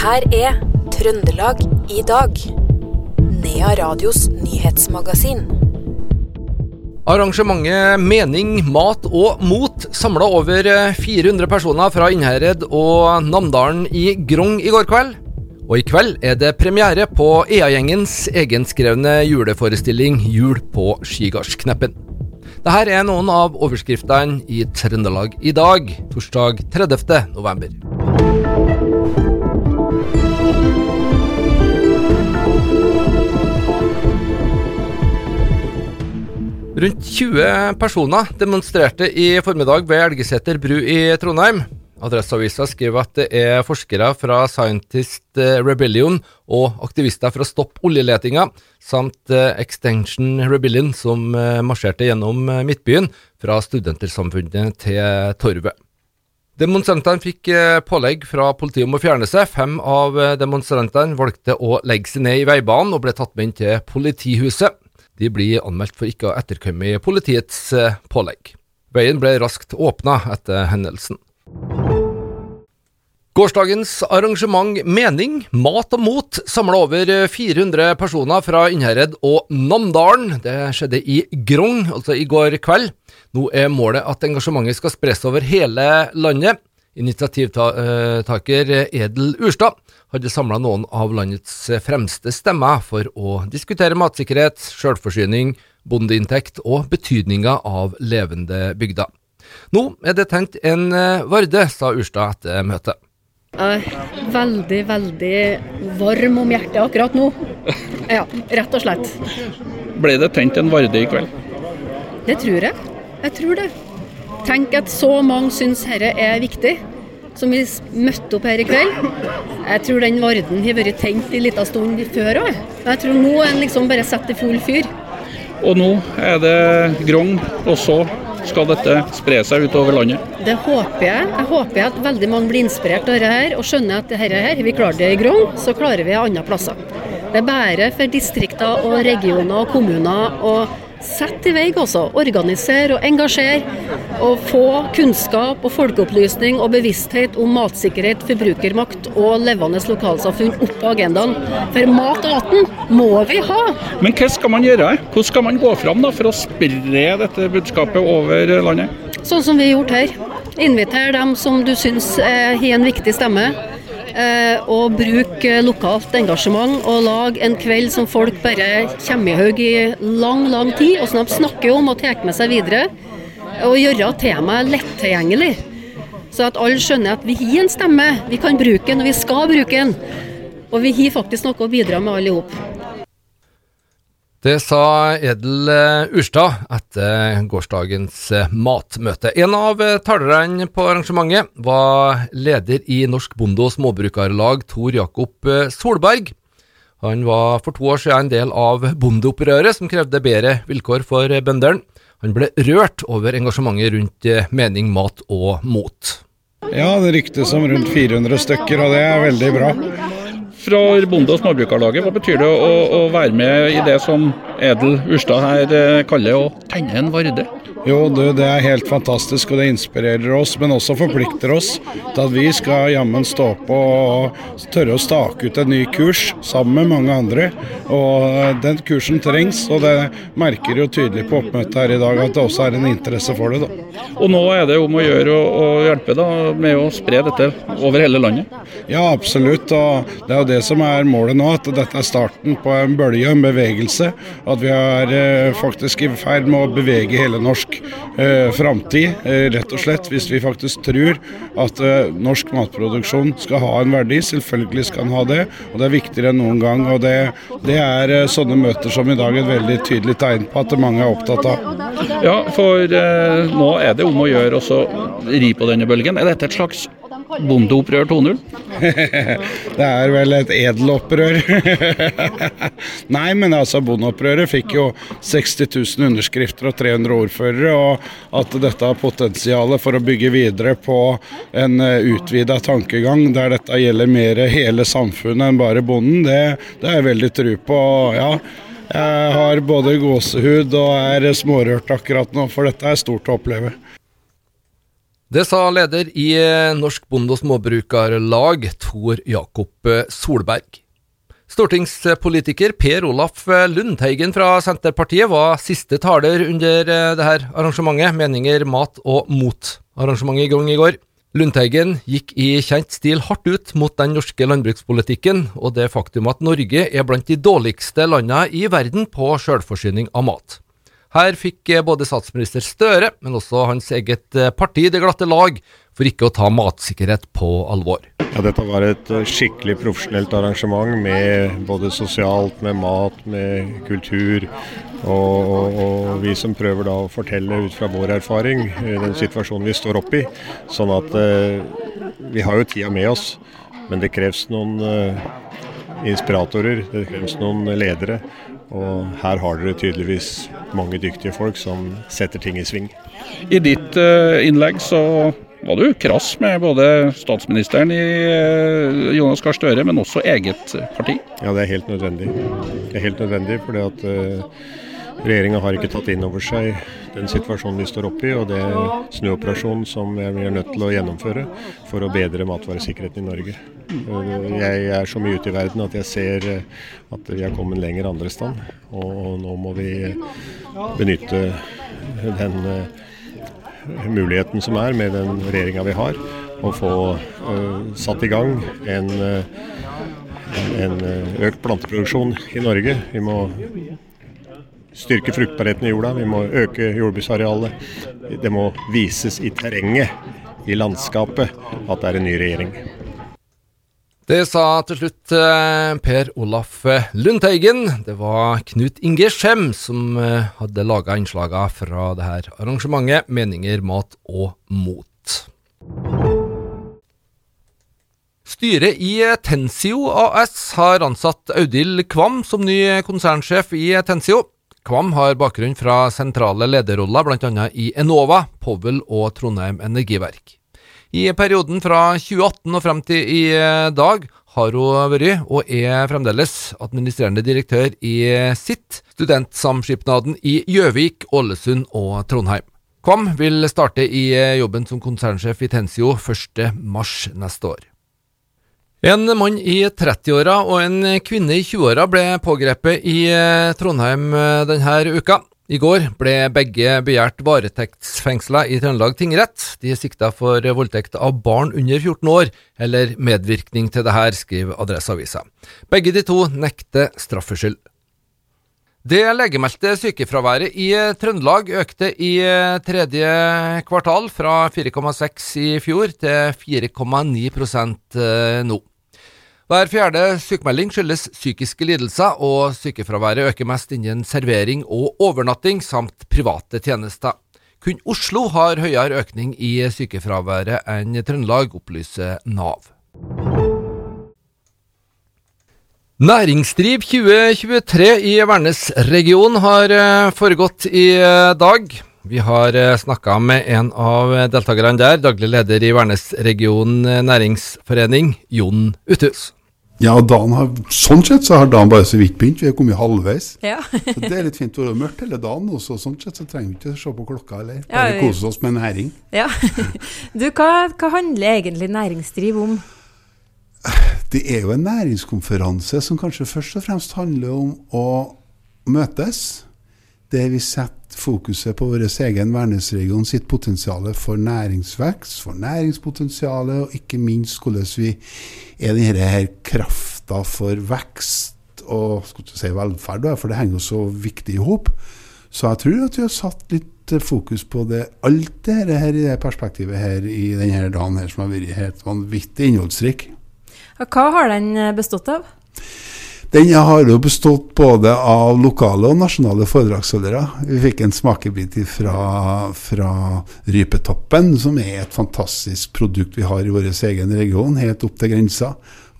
her er Trøndelag i dag. Nea Radios nyhetsmagasin. Arrangementet Mening, mat og mot samla over 400 personer fra Innherred og Namdalen i Grong i går kveld. Og i kveld er det premiere på EA-gjengens egenskrevne juleforestilling Jul på Skigardskneppen. Dette er noen av overskriftene i Trøndelag i dag, torsdag 30. november. Rundt 20 personer demonstrerte i formiddag ved Elgeseter bru i Trondheim. Adresseavisa skriver at det er forskere fra Scientist Rebellion og aktivister fra Stopp oljeletinga, samt Extension Rebellion som marsjerte gjennom Midtbyen fra Studentersamfunnet til Torvet. Demonstrantene fikk pålegg fra politiet om å fjerne seg. Fem av demonstrantene valgte å legge seg ned i veibanen og ble tatt med inn til politihuset. De blir anmeldt for ikke å etterkomme politiets pålegg. Veien ble raskt åpna etter hendelsen. Gårsdagens arrangement Mening, mat og mot samla over 400 personer fra Innherred og Namdalen. Det skjedde i Grong, altså i går kveld. Nå er målet at engasjementet skal spres over hele landet. Initiativtaker Edel Urstad hadde samla noen av landets fremste stemmer for å diskutere matsikkerhet, sjølforsyning, bondeinntekt og betydninga av levende bygder. Nå er det tenkt en Varde, sa Urstad etter møtet. Jeg er veldig, veldig varm om hjertet akkurat nå. Ja, rett og slett. Ble det tent en Varde i kveld? Det tror jeg. Jeg tror det. Tenk at så mange syns dette er viktig, som vi møtte opp her i kveld. Jeg tror den Varden har vært tent en liten stund før òg. Jeg tror nå er den liksom bare satt i full fyr. Og nå er det Grong, og så skal dette spre seg utover landet? Det håper jeg. Jeg håper at veldig mange blir inspirert av dette her, og skjønner at dette her, har vi klart det i Grong, så klarer vi andre plasser. Det er bare for distrikter og regioner og kommuner å sette i vei også. Organisere og engasjere. Og få kunnskap og folkeopplysning og bevissthet om matsikkerhet, forbrukermakt og levende lokalsamfunn opp på agendaen. For mat og vann må vi ha. Men hva skal man gjøre? Hvordan skal man gå fram da, for å spre dette budskapet over landet? Sånn som vi har gjort her. Inviter dem som du syns har en viktig stemme. Eh, og bruke lokalt engasjement og lage en kveld som folk bare kommer i haug i lang, lang tid, og som de snakker om og tar med seg videre. Og gjøre temaet lettilgjengelig. Så at alle skjønner at vi har en stemme, vi kan bruke den, og vi skal bruke den. Og vi har faktisk noe å bidra med alle sammen. Det sa Edel Urstad etter gårsdagens matmøte. En av talerne på arrangementet var leder i Norsk Bonde- og Småbrukarlag, Tor Jakob Solberg. Han var for to år siden en del av bondeopprøret som krevde bedre vilkår for bøndene. Han ble rørt over engasjementet rundt mening, mat og mot. Ja, det ryktes om rundt 400 stykker, og det er veldig bra. Fra Bonde- og småbrukarlaget, hva betyr det å, å, være med i det som Edel Urstad her kaller å tenne en Varde? Jo, du, det er helt fantastisk, og det inspirerer oss, men også forplikter oss til at vi skal jammen stå på og tørre å stake ut en ny kurs sammen med mange andre. Og den kursen trengs, og det merker jo tydelig på oppmøtet her i dag at det også er en interesse for det. da. Og nå er det om å gjøre å, å hjelpe da, med å spre dette over hele landet? Ja, absolutt. Og det er jo det som er målet nå, at dette er starten på en bølge, en bevegelse. At vi er eh, faktisk i ferd med å bevege hele norsk eh, framtid, eh, rett og slett. Hvis vi faktisk tror at eh, norsk matproduksjon skal ha en verdi. Selvfølgelig skal den ha det, og det er viktigere enn noen gang. og Det, det er eh, sånne møter som i dag et veldig tydelig tegn på at mange er opptatt av. Ja, for eh, nå er det om å gjøre å ri på denne bølgen. Er dette et slags bondeopprør 2.0? det er vel et edelopprør. Nei, men altså bondeopprøret fikk jo 60 000 underskrifter og 300 ordførere. Og at dette har potensial for å bygge videre på en utvida tankegang der dette gjelder mer hele samfunnet enn bare bonden, det, det er jeg veldig tru på. ja. Jeg har både gåsehud og er smårørt akkurat nå, for dette er stort å oppleve. Det sa leder i Norsk Bonde- og Småbrukarlag, Tor Jakob Solberg. Stortingspolitiker Per Olaf Lundteigen fra Senterpartiet var siste taler under dette arrangementet, Meninger, mat og mot-arrangementet i gang i går. Lundteigen gikk i kjent stil hardt ut mot den norske landbrukspolitikken, og det faktum at Norge er blant de dårligste landene i verden på selvforsyning av mat. Her fikk eh, både statsminister Støre, men også hans eget eh, parti det glatte lag for ikke å ta matsikkerhet på alvor. Ja, dette var et eh, skikkelig profesjonelt arrangement med både sosialt, med mat, med kultur. Og, og, vi som prøver da å fortelle ut fra vår erfaring den situasjonen vi står oppe i. Sånn at eh, vi har jo tida med oss, men det kreves noen eh, inspiratorer, det kreves noen ledere. Og her har dere tydeligvis mange dyktige folk som setter ting i sving. I ditt uh, innlegg så var du krass med både statsministeren i uh, Jonas Gahr Støre, men også eget parti. Ja, det er helt nødvendig. Det er helt nødvendig fordi at uh, Regjeringa har ikke tatt inn over seg den situasjonen vi står oppe i, og det snuoperasjonen som vi er nødt til å gjennomføre for å bedre matvaresikkerheten i Norge. Jeg er så mye ute i verden at jeg ser at vi har kommet lenger andre stand. Og nå må vi benytte den eh, muligheten som er med den regjeringa vi har, og få uh, satt i gang en, uh, en økt planteproduksjon i Norge. Vi må styrke fruktbarheten i jorda, vi må øke jordbruksarealet. Det må vises i terrenget, i landskapet, at det er en ny regjering. Det sa til slutt eh, Per Olaf Lundteigen. Det var Knut Inge Skjem som eh, hadde laga innslagene fra det her arrangementet Meninger, mat og mot. Styret i Tensio AS har ansatt Audhild Kvam som ny konsernsjef i Tensio. Kvam har bakgrunn fra sentrale lederroller bl.a. i Enova, Powel og Trondheim Energiverk. I perioden fra 2018 og frem til i dag har hun vært, og er fremdeles, administrerende direktør i sitt, studentsamskipnaden i Gjøvik, Ålesund og Trondheim. Kvam vil starte i jobben som konsernsjef i Tensio 1.3 neste år. En mann i 30-åra og en kvinne i 20-åra ble pågrepet i eh, Trondheim eh, denne uka. I går ble begge begjært varetektsfengsla i Trøndelag tingrett. De er sikta for voldtekt av barn under 14 år, eller medvirkning til det her, skriver Adresseavisa. Begge de to nekter straffskyld. Det legemeldte sykefraværet i Trøndelag økte i tredje kvartal fra 4,6 i fjor til 4,9 eh, nå. Hver fjerde sykemelding skyldes psykiske lidelser, og sykefraværet øker mest innen servering og overnatting samt private tjenester. Kun Oslo har høyere økning i sykefraværet enn Trøndelag, opplyser Nav. Næringsdriv 2023 i Værnes-regionen har eh, foregått i eh, dag. Vi har eh, snakka med en av deltakerne der, daglig leder i Værnes-regionen næringsforening, Jon Uthus. Ja, dagen har, sånn sett så har dagen bare så vidt begynt. Vi er kommet halvveis. Ja. så Det er litt fint å være mørkt hele dagen også. Sånn sett så trenger vi ikke se på klokka eller bare Ja, kose oss med næring. Ja. Du, hva, hva handler egentlig næringsdriv om? Det er jo en næringskonferanse som kanskje først og fremst handler om å møtes. Der vi setter fokuset på vår egen Værnesregion sitt potensial for næringsvekst, for næringspotensialet, og ikke minst hvordan vi er denne her krafta for vekst og si velferd, for det henger jo så viktig i hop. Så jeg tror at vi har satt litt fokus på det, alt det her i det perspektivet her i denne dagen her, som har vært helt vanvittig innholdsrik. Hva har den bestått av? Den har jo bestått både av lokale og nasjonale foredragsholdere. Vi fikk en smakebit fra, fra Rypetoppen, som er et fantastisk produkt vi har i vår egen region, helt opp til grensa.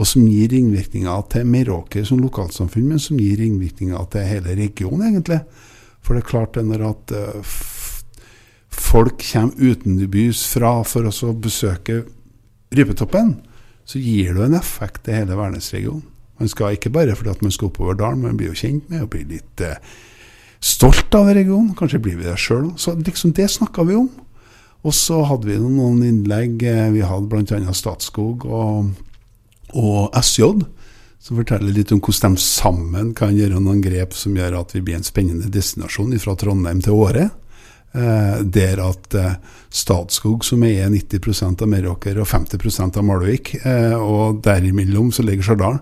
Og som gir ringvirkninger til Meråker som lokalsamfunn, men som gir ringvirkninger til hele regionen, egentlig. For det er klart det når at uh, folk kommer utenbys fra for å besøke Rypetoppen, så gir det en effekt til hele Værnesregionen. Man skal ikke bare fordi at man skal oppover dalen, men blir jo kjent med og blir litt eh, stolt av regionen. Kanskje blir vi det sjøl. Så liksom det snakka vi om. Og så hadde vi noen innlegg. eh, Vi hadde bl.a. Statskog og, og SJ, som forteller litt om hvordan de sammen kan gjøre noen grep som gjør at vi blir en spennende destinasjon fra Trondheim til Åre. Eh, der at eh, Statskog, som eier 90% av Meråker og 50 av Malvik, eh, og derimellom så ligger Stjørdal,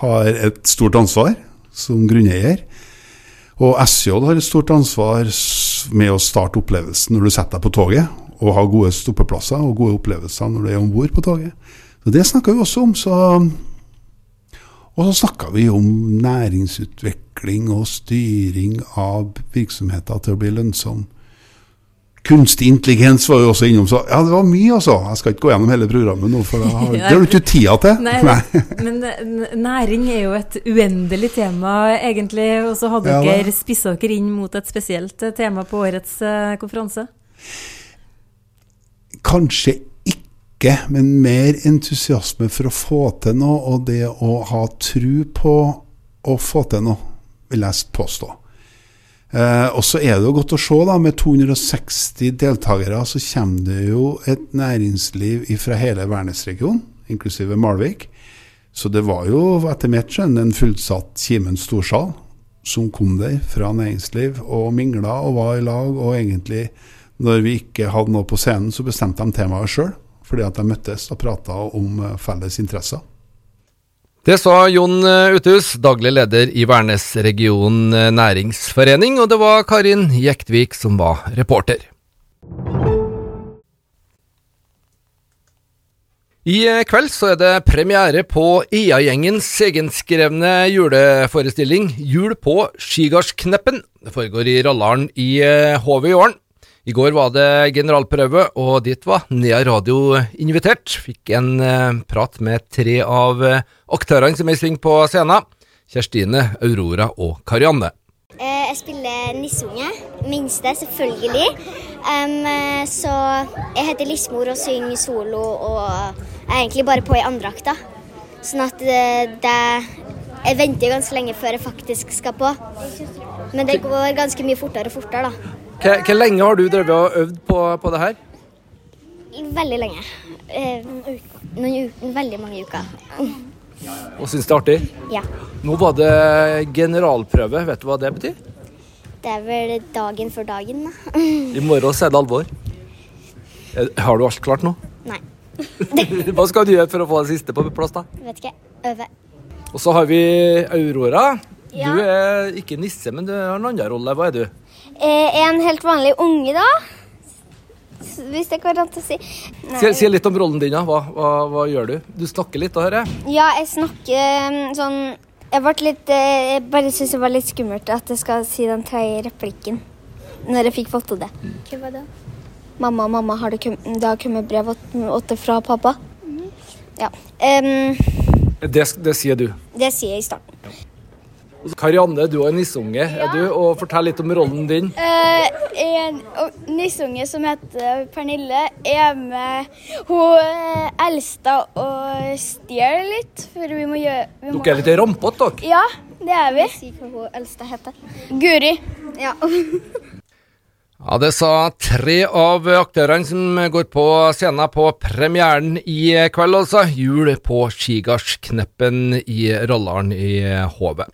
har et stort ansvar som grunneier. Og SJ har et stort ansvar med å starte opplevelsen når du setter deg på toget, og ha gode stoppeplasser og gode opplevelser når du er om bord på toget. Så Det snakka vi også om. Så, og så snakka vi om næringsutvikling og styring av virksomheter til å bli lønnsom. Kunstig intelligens var jo også innom, så ja, det var mye, altså. Jeg skal ikke gå gjennom hele programmet nå, for det har, det har du ikke tida til. Nei, men eh, næring er jo et uendelig tema, egentlig. Og så hadde Ja, dere spissa dere inn mot et spesielt eh, tema på årets eh, konferanse. Kanskje ikke, men mer entusiasme for å få til noe, og det å ha tru på å få til noe, vil jeg påstå. Eh, og så er det jo godt å se, da, med 260 deltakere, så kommer det jo et næringsliv fra hele Værnesregionen, inklusive Malvik. Så det var jo etter mitt skjønn en fullsatt Kimen storsal som kom der fra næringsliv og mingla og var i lag. Og egentlig, når vi ikke hadde noe på scenen, så bestemte de temaet sjøl. Fordi at de møttes og prata om eh, felles interesser. Det sa Jon eh, Uthus, daglig leder i Værnes region eh, næringsforening, og det var Karin Jektvik som var reporter. I eh, kveld så er det premiere på IA-gjengens egenskrevne juleforestilling Jul på Skigardskneppen. Det foregår i Rallar'n i eh, HV i Åren. I går var det generalprøve, og dit var Nea Radio invitert. Fikk en eh, prat med tre av eh, aktørene som er i sving på scenen. Kjerstine, Aurora og Karianne. Eh, Jeg spiller nisseunge. Minste, selvfølgelig. Eh, så jeg heter Lismor og synger solo og er egentlig bare på i andreakt. da. Sånn at det, det Jeg venter ganske lenge før jeg faktisk skal på. Men det går ganske mye fortere og fortere, da. Hvor lenge har du drevet og øvd på, på det her? Veldig lenge. Eh, Noen uker. veldig mange uker. Og syns det er artig? Ja. Nå var det generalprøve, vet du hva det betyr? Det er vel dagen for dagen, da. I morgen er det alvor. Eh, Har du alt klart nå? Nei, Hva skal du gjøre for å få det siste på plass, da? vet ikke. Øve. Og så har vi Aurora. Ja. Du er ikke nisse, men du har en annen rolle. Hva er du? Er en helt vanlig unge, da. Hvis det går an å si. Si, si litt om rollen din, da. Hva, hva, hva gjør du? Du snakker litt, da, hører jeg. Ja, jeg snakker um, sånn Jeg ble litt eh, Jeg bare syns det var litt skummelt at jeg skal si den tredje replikken. Når jeg fikk fått til det. Hva var det? Mamma, mamma, har det, det har kommet brev åt- åtte fra pappa? Ja. Um, Det, det sier du. det sier jeg i starten. Karianne, du er nisseunge, er du? Og fortell litt om rollen din. en nisseunge som heter Pernille, er med hun eldste og stjeler litt. For vi må gjøre Dere er litt rampete, dere. Ja, det er vi. Si hva hun eldste heter. Guri. Ja. Ja, Det sa tre av aktørene som går på scenen på premieren i kveld, altså. Jul på Skigardskneppen i Rallar'n i HV.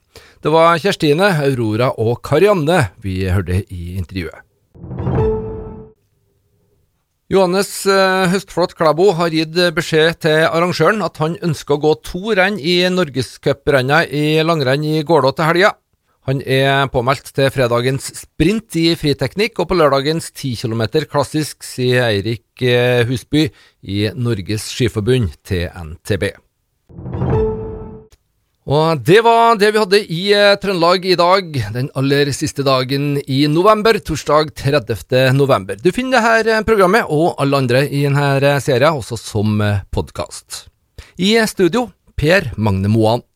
Det var Kjerstine, Aurora og Karianne vi hørte i intervjuet. Johannes eh, Høstflot Klæbo har gitt beskjed til arrangøren at han ønsker å gå to renn i norgescuprennet i langrenn i Gålå til helga. Han er påmeldt til fredagens sprint i friteknikk og på lørdagens 10 km klassisk, sier Eirik eh, Husby i Norges Skiforbund til NTB. Og det var det vi hadde i eh, Trøndelag i dag, den aller siste dagen i november, torsdag 30. november. Du finner dette programmet og alle andre i denne serien også som podkast. I studio, Per Magne Moan.